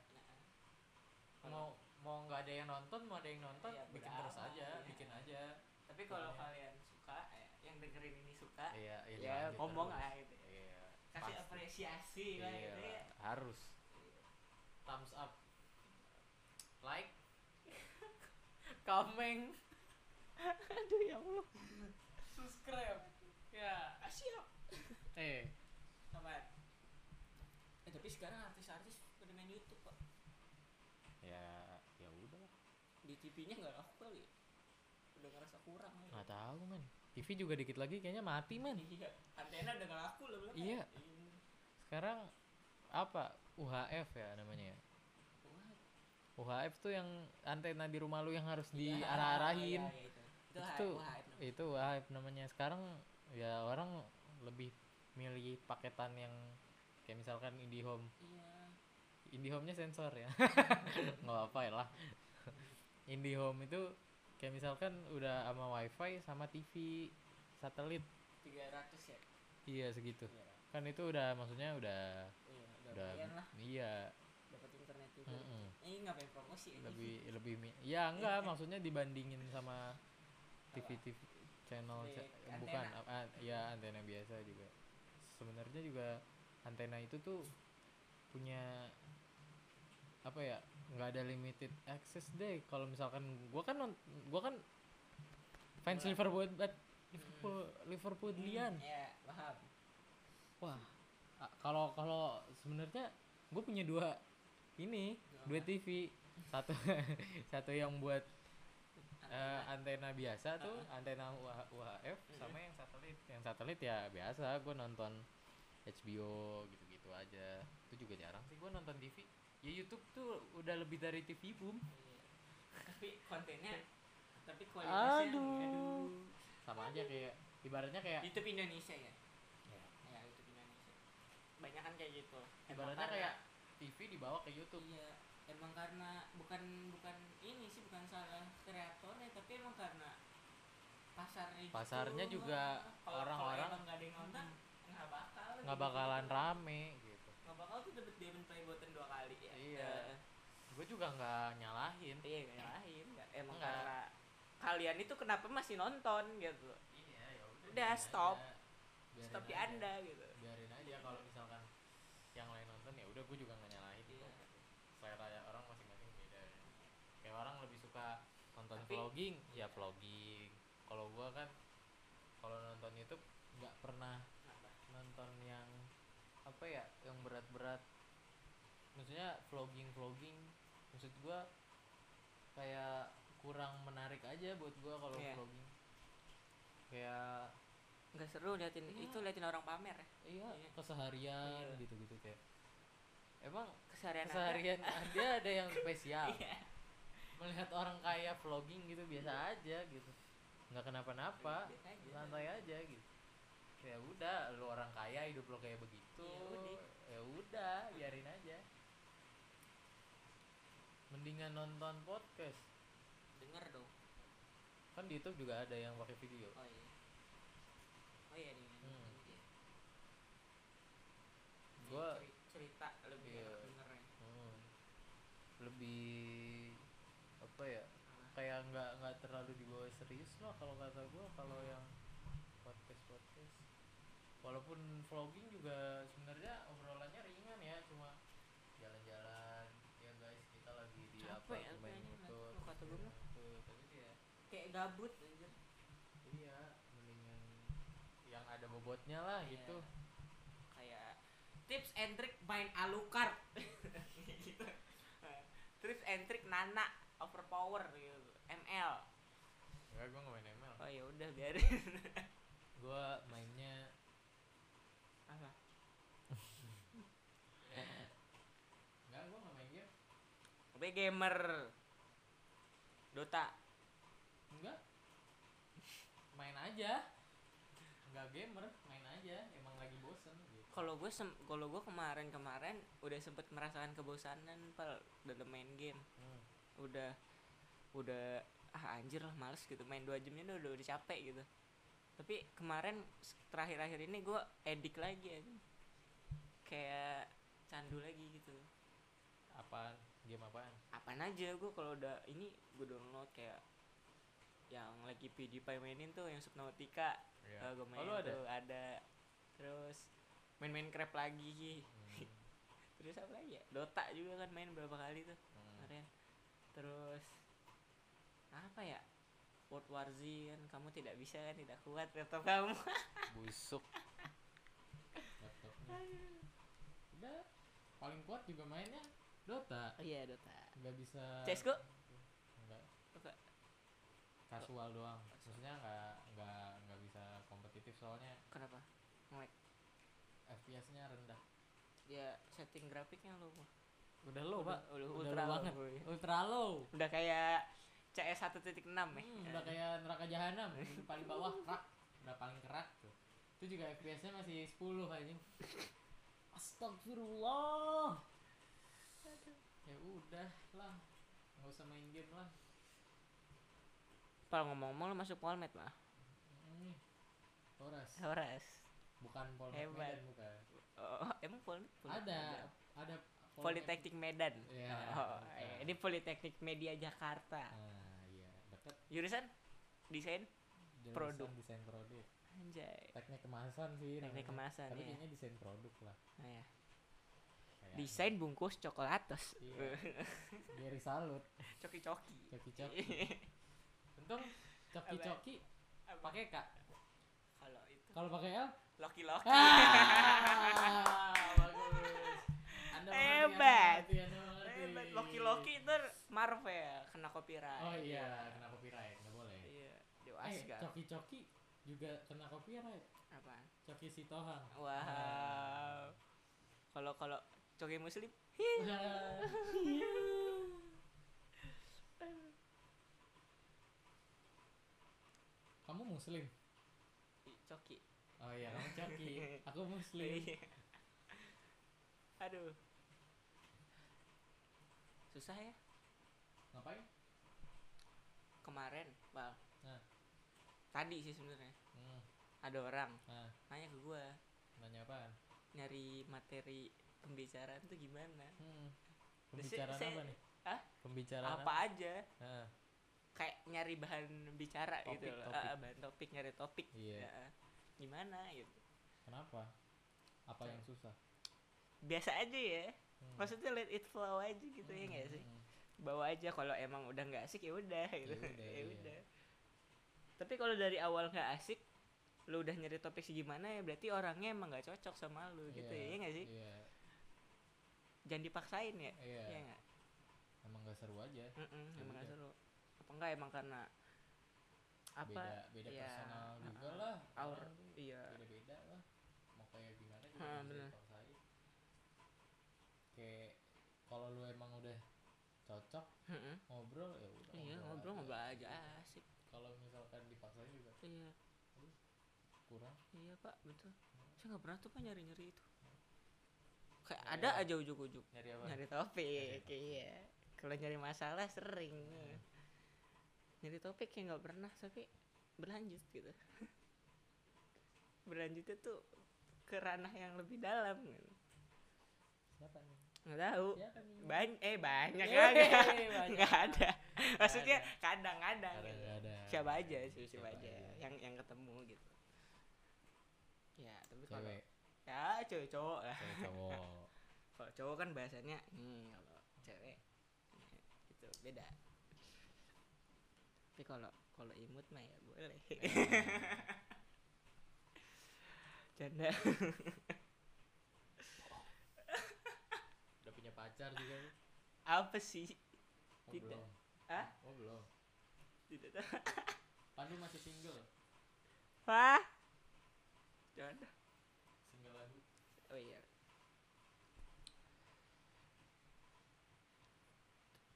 Mau nggak ada yang nonton, mau ada yang nonton, Iya, bikin terus aja, iya. bikin aja. tapi kalau Iya. kalian suka, eh, yang dengerin ini suka, Iya, iya. ya ngomong lah gitu. Iya. Kasih pasti. apresiasi lah Iya, gitu ya. harus. Thumbs up. Like. Comment. Aduh ya Allah. Subscribe. Ya. Siap. Eh, Apa? Eh tapi sekarang artis-artis pada main YouTube kok. ya ya udah lah. Di TV-nya nggak kali. ya? Udah ngerasa kurang. kali. Nggak tahu man. TV juga dikit lagi kayaknya mati man. Iya. Antena udah nggak laku belum. Iya. Iya. Sekarang apa? UHF ya namanya. ya? UHF tuh yang antena di rumah lu yang harus iya, diarah-arahin. iya, iya, itu. Itu, Itu- hype namanya. Itu UHF namanya. Sekarang ya orang lebih milih paketan yang kayak misalkan IndiHome. Iya. IndiHome-nya sensor ya. Nggak apa-apa ya lah. IndiHome itu kayak misalkan udah sama WiFi sama TV satelit. 300 ya. Iya segitu. Iya. Kan itu udah maksudnya udah Iya, udah udah lah iya dapat internet juga. mm-mm. Eh ngapain promosi ini? lebih lebih mi- ya enggak maksudnya dibandingin sama TV TV channel Di antena. bukan ah, ya antena biasa juga sebenarnya juga antena itu tuh punya apa ya nggak ada limited access deh kalau misalkan gua kan gua kan fans Bola. Liverpool banget Liverpool Liverpoolian Hmm, Ya, paham. wah kalau kalau sebenarnya gue punya dua ini Dua dua? TV satu satu yang buat eh, Antena. biasa tuh Uh-uh. antena UH- UHF sama Mm-mm. yang satelit yang satelit ya biasa gue nonton HBO gitu-gitu aja itu juga jarang sih gue nonton TV ya YouTube tuh udah lebih dari TV boom Iya. Tapi kontennya tapi kualitasnya Aduh. sama aja kayak ibaratnya kayak YouTube Indonesia ya. Ya. Ya, YouTube Indonesia. Banyak kan kayak gitu. Ibaratnya karena- kayak TV dibawa ke YouTube Iya, emang karena bukan bukan ini sih bukan salah kreatornya tapi emang karena pasarnya gitu. Pasarnya juga orang-orang- nggak ada yang nonton nggak bakal nggak gitu. bakalan rame gitu nggak bakal tuh dua kali ya Iya. Gue juga nggak nyalahin iya nggak nyalahin nggak. emang Nggak. karena kalian itu kenapa masih nonton gitu iya ya udah stop. aja. Stop di aja. anda gitu biarin aja kalau misalkan yang lain nonton ya udah gue juga nggak nyalahin Iya. selera ya orang masing-masing beda ya. kayak orang lebih suka nonton Tapi- vlogging ya vlogging kalau gua kan kalau nonton YouTube nggak pernah nonton yang apa ya yang berat-berat maksudnya vlogging vlogging maksud gua kayak kurang menarik aja buat gua kalau Iya. vlogging kayak nggak seru liatin Iya. itu liatin orang pamer ya iya Iya. keseharian Iya. gitu-gitu kayak emang keseharian keseharian ada ada yang spesial Iya. melihat orang kaya vlogging gitu biasa aja gitu nggak kenapa-napa aja. santai aja gitu ya udah lu orang kaya hidup lo kayak begitu Ya udah. ya udah biarin aja mendingan nonton podcast. Denger dong. Kan di YouTube juga ada yang pakai video. Oh iya. Oh iya nih Hmm. ceri- cerita lebih Iya. dengernya. Hmm. lebih apa ya? Kayak nggak nggak terlalu dibawa serius lah kalau kata gua kalau yang podcast podcast. Walaupun vlogging juga sebenarnya obrolannya ringan ya cuma jalan-jalan ya guys kita lagi di Capek apa ya, main kayaknya, tapi dia kayak gabut. Iya mendingan yang ada bobotnya lah Iya. gitu. Kayak tips and trick main alucard gitu. Tips and trick nana overpower gitu. Ml enggak gua nggak main ML oh ya udah biarin. Gua mainnya apa? Enggak gua nggak main game. Gue gamer Dota Enggak. Main aja. Enggak gamer, main aja. Emang lagi bosen gitu. kalau gue kalau gue kemarin kemarin udah sempet merasakan kebosanan pal dalam main game Hmm. udah udah ah anjir lah males gitu main dua jamnya udah udah, udah capek gitu tapi kemarin terakhir-akhir ini gue edik lagi aja kayak candu lagi gitu Apaan? Game apaan? Apaan aja gue kalau udah ini gue download kayak yang lagi PewDiePie mainin tuh yang Subnautica Iya. gue main Oh, ada? tuh ada terus main Minecraft lagi Hmm. terus apa lagi ya Dota juga kan main berapa kali tuh Hmm. kemarin terus apa ya World War Z kan kamu tidak bisa kan tidak kuat laptop kamu Busuk. Laptopnya. Udah. Paling kuat juga mainnya Dota. oh iya Dota Enggak bisa. CSGO Enggak. Apa? Kasual doang. Maksudnya enggak enggak enggak bisa kompetitif soalnya kenapa ngelag FPS-nya rendah. ya setting grafiknya lo Udah low, Pak. udah, Udah ultra low banget. boy. Ultra low. udah kayak CS 1.6 ya Hmm, udah kayak neraka jahanam paling bawah kerak udah paling kerak tuh itu juga FPS nya masih 10 anjing astagfirullah ya udah lah nggak usah main game lah Pal ngomong-ngomong lo masuk Polmed lah hmm. Horas Horas bukan Polmed Hebat. Medan bukan oh, emang Polmed ada ada Politeknik Medan Iya, oh, iya. ini Politeknik Media Jakarta ah iya deket jurusan desain jurusan Produk. desain produk anjay teknik kemasan sih Teknik namanya. kemasan, tapi iya. kayaknya desain produk lah nah, ya. Kayaknya. desain bungkus coklatos Iya. Gary salut. Coki-coki. Coki-coki. Untung coki-coki Apa? pakai kak. Kalau itu. Kalau pakai L? Loki-loki. Ah, bagus. Anda mengerti, Hebat. Hebat, loki-loki ntar Marvel kena copyright. Oh iya kena copyright nggak boleh. Iya eh dewasa coki-coki juga kena copyright. Apaan? Coki sitohang. Wow. Kalau kalau coki muslim kamu muslim? Coki. Oh iya kamu coki. Aku muslim. Iya. aduh. Susah ya? Ngapain? Kemarin bal. Nah. tadi sih sebenarnya. Hmm. ada orang nah nanya ke gua. Nanya apaan? Nyari materi pembicaraan tuh gimana Hmm. Terus Pembicaraan saya- apa nih? Hah? Pembicaraan apa aja Nah, kayak nyari bahan bicara gitu Topik, loh topik. Ah, bahan topik nyari topik Iya. Ya, ah. gimana gitu kenapa? Apa yang susah? biasa aja ya Hmm. maksudnya let it flow aja gitu ya nggak sih Hmm. bawa aja kalau emang udah nggak asik ya udah gitu udah, ya iya. udah tapi kalau dari awal nggak asik lu udah nyari topik segimana ya berarti orangnya emang nggak cocok sama lu gitu ya Iya, ya nggak sih Iya, jangan dipaksain ya. Iya. ya nggak? Emang gak seru aja. Mm-mm, Ya emang udah. seru. Apa enggak emang karena apa? Beda beda ya, personal juga uh-uh. lah. Aur orang iya. Beda beda lah. Mau kayak gimana juga nggak bisa dipaksain. Kayak kalau lu emang udah cocok Heeh. ngobrol ya udah iya ngobrol ngobrol aja. asik. Kalau misalkan dipaksain juga iya. kurang. Iya pak betul. Saya nggak pernah tuh pak nyari nyari itu kayak Nyari ada apa? aja ujuk ujuk nyari apa nyari topik iya kalau nyari masalah sering Hmm. nyari topik kayak nggak pernah tapi berlanjut gitu berlanjutnya tuh ke ranah yang lebih dalam gitu. siapa nih nggak tahu banyak eh banyak banyak. nggak ada maksudnya ada. kadang-kadang Ada, gitu. ada. siapa aja sih siapa, Siapa aja aja. yang yang ketemu gitu ya tapi kalau ya cowok cowok lah. Cewek cowok. Kalau cowok kan bahasanya hmm kalau cewek ya, gitu beda. Tapi kalau kalau imut mah ya boleh. Canda. Udah punya pacar juga apa sih? Oh, Tidak. belum. Hah? oh belum. Tidak. Tahu Pandu masih single wah canda. single lagu oh iya.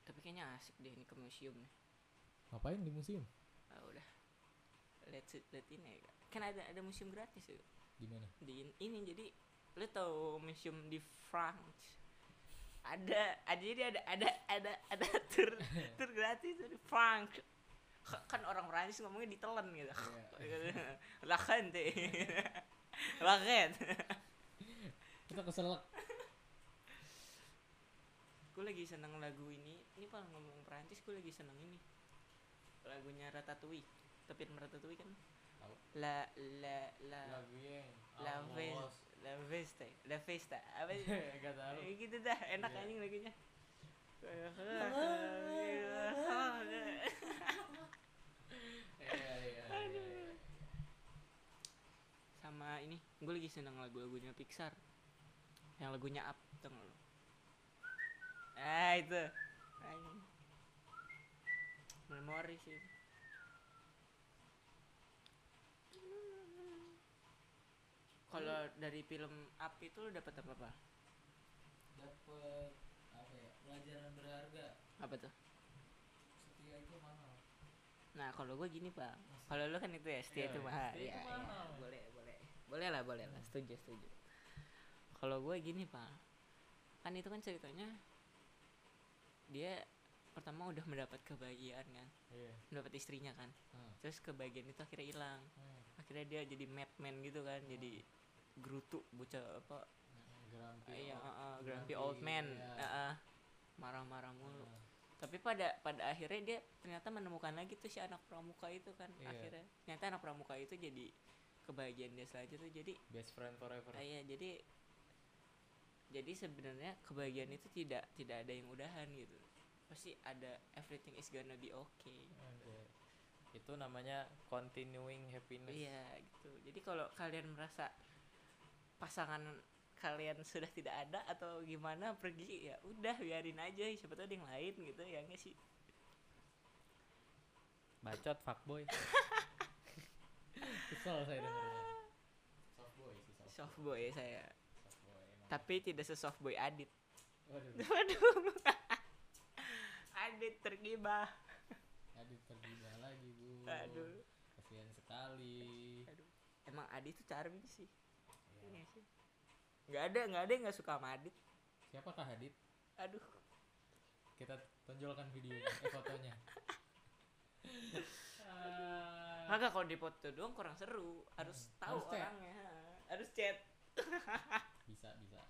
Tapi kayaknya asik deh ini ke museum nih. Ngapain di museum? Ah udah. Let's let ini ya kan ada ada museum gratis ya di mana? Di in- ini jadi lu tau museum di France? Ada ada jadi ada ada ada ada tur tur gratis di France. Kan orang Prancis ngomongnya ditelan gitu. Iya. lakan teh. Lakan kita keselak. Gue lagi seneng lagu ini. Ini kalau ngomong Prancis gue lagi seneng ini. Lagunya Ratatouille. Tapi Ratatouille kan? La la la. La Ves- la Vesta la Festa. Apa sih? Gak tahu. Eh, gitu dah. Enak anjing lagunya. Iya iya iya. sama ini. Gue lagi seneng lagu-lagunya Pixar yang lagunya Up gak lo ah itu memori sih. Kalau dari film Up itu lu dapat apa apa dapet apa ya pelajaran berharga. Apa tuh? Setia itu mahal. Nah kalau gue gini pak. Kalau lu kan itu ya setia Iya, itu mahal. setia Iya, itu iya. mahal. boleh boleh. Boleh lah boleh lah. Setuju setuju kalau gue gini pak. Kan itu kan ceritanya dia pertama udah mendapat kebahagiaan kan. Iya. Mendapat istrinya kan. Hmm. terus kebahagiaan itu akhirnya hilang. Hmm. akhirnya dia jadi madman gitu kan jadi gerutu bocah apa? Grumpy iya old- uh, uh, grumpy grumpy old man. iya. uh, uh, marah-marah mulu. Hmm. tapi pada pada akhirnya dia ternyata menemukan lagi tuh si anak pramuka itu kan Iya. akhirnya. Ternyata anak pramuka itu jadi kebahagiaan dia selanjutnya. Tuh jadi best friend forever. Iya jadi jadi sebenarnya kebahagiaan itu tidak tidak ada yang udahan gitu. Pasti ada everything is gonna be okay. Anjay. itu namanya continuing happiness. Iya gitu. Jadi kalau kalian merasa pasangan kalian sudah tidak ada atau gimana pergi ya udah biarin aja. Siapa tahu ada yang lain gitu ya nggak sih? Bacot fuckboy. Kesel saya dengernya. Softboy sih soft soft boy saya tapi tidak sesoft boy Adit. Waduh. Waduh. Adit tergibah. Adit tergibah lagi bu. Aduh. Kasihan sekali. Aduh. Emang Adit tuh charming sih. Ya. Iya sih. Nggak ada nggak ada yang nggak suka sama Adit. Siapakah Adit? Aduh. Kita tonjolkan videonya eh fotonya. Kagak kalau di foto doang kurang seru. Harus Hmm, tahu harus orangnya. Harus chat bisa bisa.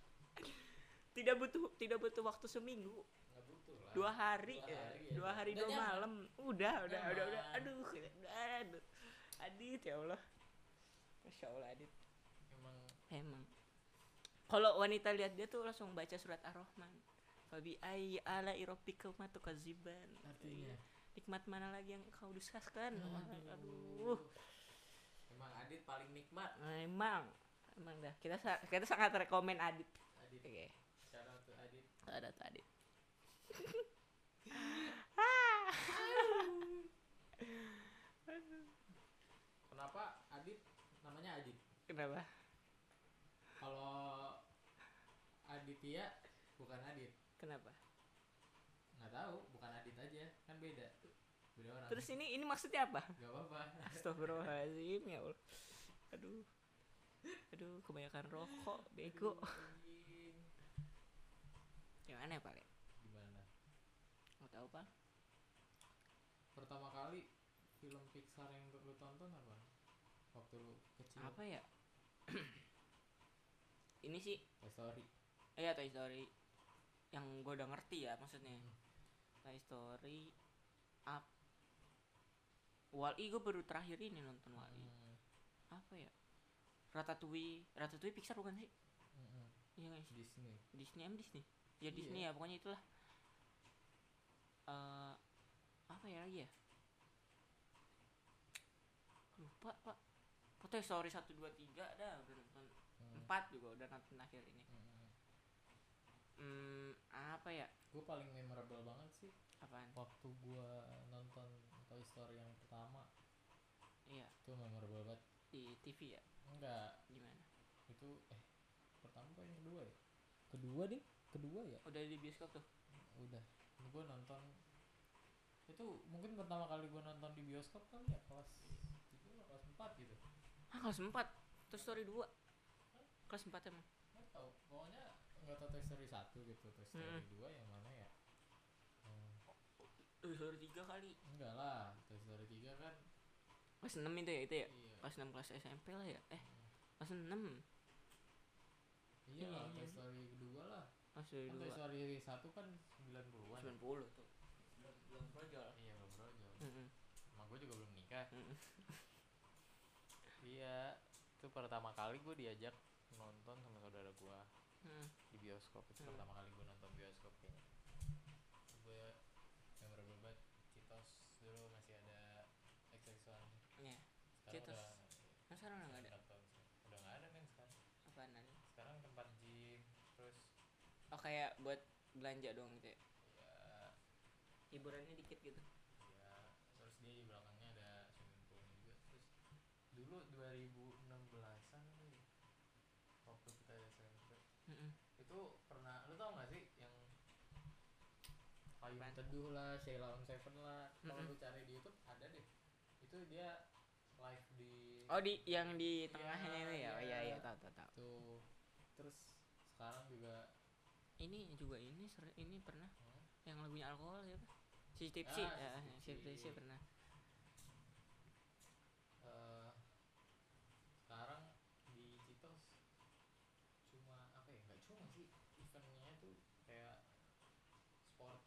Tidak butuh tidak butuh waktu seminggu. Nggak butuh lah. Dua hari. Dua hari ya. dua hari Udah dua malam. Udah udah udah udah. Nyaman. aduh aduh. Adit ya Allah. Masya Allah Adit. Emang. Emang. Kalau wanita lihat dia tuh langsung baca surat ar-rahman. Fabi ai ala iropika matukaziban artinya? Nikmat mana lagi yang kau dustakan Aduh. aduh. Emang Adit paling nikmat. Emang emang dah. Kita sa- kita sangat rekomen Adit. Adit. Oke. Shout out to Adit. Ada tuh Adit? Namanya Adit. Kenapa? kalau Aditya bukan Adit. Kenapa? nggak tahu bukan Adit aja. Kan beda. Beda orang. Terus ini ini maksudnya apa? nggak apa-apa. Astagfirullahaladzim ya Allah. Aduh. Aduh, kebanyakan rokok, bego. Gimana ya, Pak? Le? gimana Mau tahu, Pak? pertama kali film Pixar yang lu tonton apa waktu lu kecil Apa ya? ini sih Toy Story eh ya Toy Story yang gue udah ngerti ya maksudnya Hmm. Toy Story up Wall-E gue baru terakhir ini nonton Wall-E Hmm, apa ya Ratatouille. Ratatouille Pixar bukan sih? Hmm, hmm. iya guys Disney. Disney em Disney. Ya Iya. Disney ya pokoknya itulah. Eh apa ya lagi ya? Lupa pak. Toy Story satu dua tiga dah udah nonton Hmm, empat juga udah nonton akhir ini. Hmm, hmm. hmm apa ya? Gue paling memorable banget sih apaan? waktu gua nonton Toy Story yang pertama. Iya. Itu memorable banget di TV ya? Enggak. Gimana? Itu eh pertama apa yang kedua ya? Kedua ding kedua ya? Udah di bioskop tuh? Udah gue nonton. Itu mungkin pertama kali gue nonton di bioskop kan ya? Kelas tiga atau kelas empat gitu? Ah kelas empat. Toy Story dua? Kelas empat emang? Nggak tahu. Pokoknya nggak tahu Toy Story satu gitu. Toy Story Mm-mm. dua yang mana ya? Hmm, Toy Story tiga kali. Enggak lah. Toy Story tiga kan kelas enam itu ya itu ya? Iya. Kelas enam kelas SMP lah ya? Eh kelas enam. Iya lah iya, Toy iya. Story kedua lah. Kelas Story kan Toy dua. Story satu kan 90-an sembilan puluh tuh. Belum belum brojol. Iya belum brojol. Mm-mm. sama gue juga belum nikah. Mm-mm. iya itu pertama kali gue diajak nonton sama saudara gue Mm. di bioskop itu Hmm. pertama kali gue nonton bioskop kayaknya. Gue memorable banget Citos dulu masih ada XX1 Iya. sekarang Citos. udah Kan sekarang udah nggak ada? udah nggak ada men sekarang. Apaan ada sekarang tempat gym terus oh kayak buat belanja doang gitu ya? Ya hiburannya dikit gitu? Ya terus dia di belakangnya ada swimming poolnya juga. Terus dulu 2016an tuh waktu kita SMP Mm-mm. itu pernah lu tau gak sih yang payung teduh lah Sheila on Seven lah? Kalau Mm-mm. lu cari di YouTube ada deh. Itu dia oh di yang di Iya, tengahnya itu ya? Oh iya iya. tahu tahu tahu. tuh terus sekarang juga ini juga ini ini pernah hmm, yang lagunya alkohol siapa si tipsy. Ah, ya si si Tipsy. tipsy. pernah eh, sekarang di Citos cuma apa ya nggak cuma sih eventnya tuh kayak sport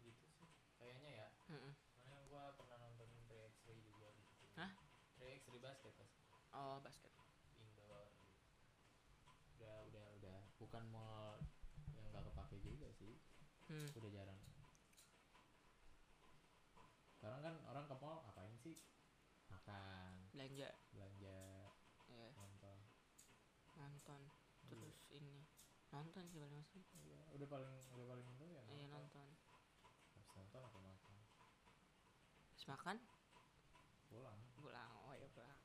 gitu sih kayaknya ya Mm-mm. Karena gua pernah nonton 3x3 juga di situ. Hah? 3x3 basket pas oh basket indoor. Udah udah udah bukan mall yang nggak kepake juga sih. hmm. Udah jarang. Sekarang kan orang ke mall ngapain sih? Makan, belanja belanja, ya nonton. nonton terus ini nonton sih paling masuk Iya, udah paling udah paling itu ya. iya nonton Habis nonton atau makan. terus makan Pulang. pulang oh ya pulang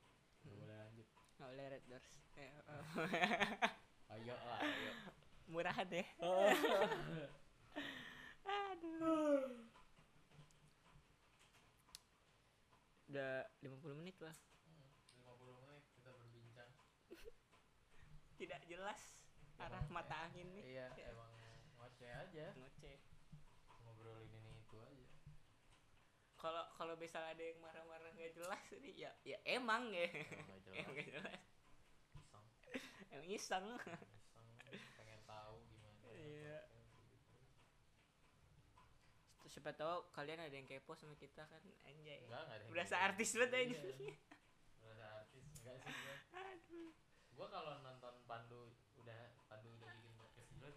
Nggak Hmm. boleh lanjut. Nggak boleh red doors Eh, oh. Ayo lah, ayo. murahan deh aduh udah 50 menit lah Hmm, 50 menit kita berbincang. tidak jelas arah mata angin nih Iya, Ya. emang ngoceh aja. ngoceh Ngobrolin ini itu aja. Kalau kalau misal ada yang marah-marah nggak jelas ini ya ya emang ya Emang nggak emang jelas. nggak jelas Iseng, emang iseng iseng, pengen tahu gimana. Iya. Terus siapa tahu kalian ada yang kepo sama kita kan anjay Enggak, enggak ada. yang berasa artis banget aja Iya. Berasa artis enggak sih gua. aduh Gua kalau nonton Pandu udah Pandu udah bikin podcast dulu,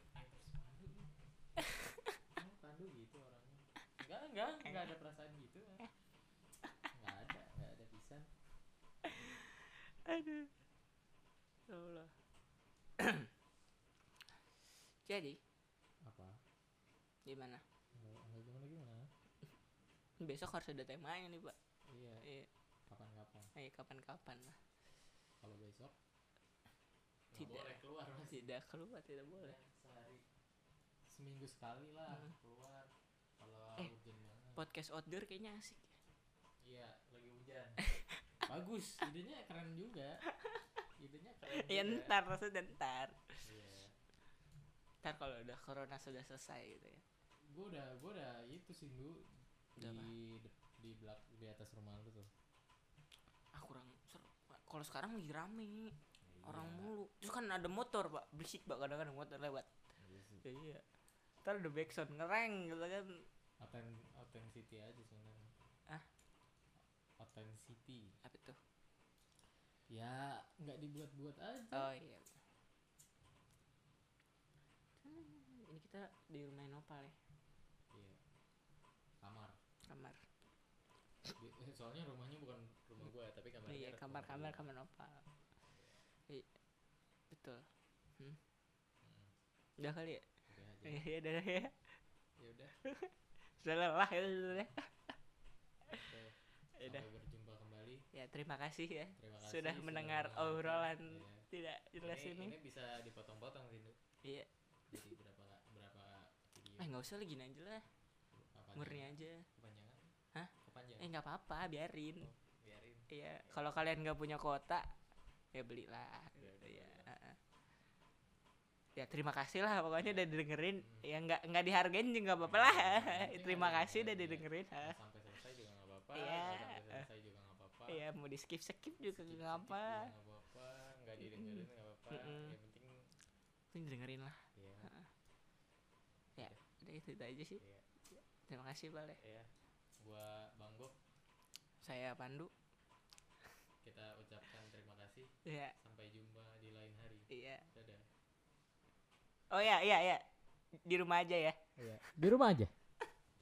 Pandu gitu orangnya. Enggak, enggak, enggak ada perasaan gitu. Enggak ada, enggak ada pisan. Aduh. Ya Allah. Jadi Apa? gimana? Enggak, enggak gimana gimana. besok harus ada temanya nih pak. Iya, eh kapan-kapan. eh kapan-kapan lah. Kalau besok? Tidak. boleh keluar mas. Tidak keluar tidak boleh. Ya, sehari. Seminggu sekali lah Hmm. keluar. Kalau Eh, hujan banget. podcast outdoor kayaknya asik. Iya lagi hujan bagus idenya keren juga. Idenya keren ya juga. ntar maksudnya ntar. Iya. Ntar kalau udah corona sudah selesai gitu ya. Gue udah gue udah itu sih gue di apa? di belak di atas rumah lu tuh. Ah kurang seru. Kalau sekarang lagi rame. Orang Iya, mulu. Terus kan ada motor pak. Berisik pak. Kadang-kadang motor lewat. Iya ya, iya. Ntar ada backsound ngereng gitu kan. Auten authenticity aja sebenarnya. Ah? authenticity ya nggak dibuat-buat aja. Oh iya. Hmm, ini kita di rumah Nopal ya? Iya. Kamar. Kamar. Eh, soalnya rumahnya bukan rumah gua tapi kamarnya iya kamar kamar kamar Nopal. Iya. Betul. Hmm, udah kali ya? Udah aja. Iya udah ya. Ya udah. Sudah lelah ya sudah ya Oke, Ya udah. Berjumpa ya terima kasih ya terima kasih sudah mendengar obrolan Iya. tidak jelas ini, ini, ini bisa dipotong-potong sih iya. Jadi berapa berapa video? Eh nggak usah lagi aja? Lah murni aja. Kepanjangan? Hah? kepanjangan. Eh nggak apa-apa biarin. Oh, biarin. Iya kalau kalian nggak punya kuota ya belilah. Ya, ya belilah. heeh. ya terima kasih lah pokoknya udah didengerin. Hmm. ya nggak nggak dihargain juga nggak apa-apa lah. Terima kasih udah iya. didengerin. Sampai selesai juga nggak apa-apa. Iya. sampai selesai juga Iya mau di skip skip juga Skip-skip nggak apa juga nggak apa-apa nggak didengerin nggak apa-apa. Yang penting Penting dengerin lah. Ya ya udah itu, itu aja sih. Iya. terima kasih balik ya gua bang Bob saya Pandu. Kita ucapkan terima kasih. Ya sampai jumpa di lain hari. Iya. Dadah. Oh ya iya iya. Di rumah aja ya. Iya. Di rumah aja.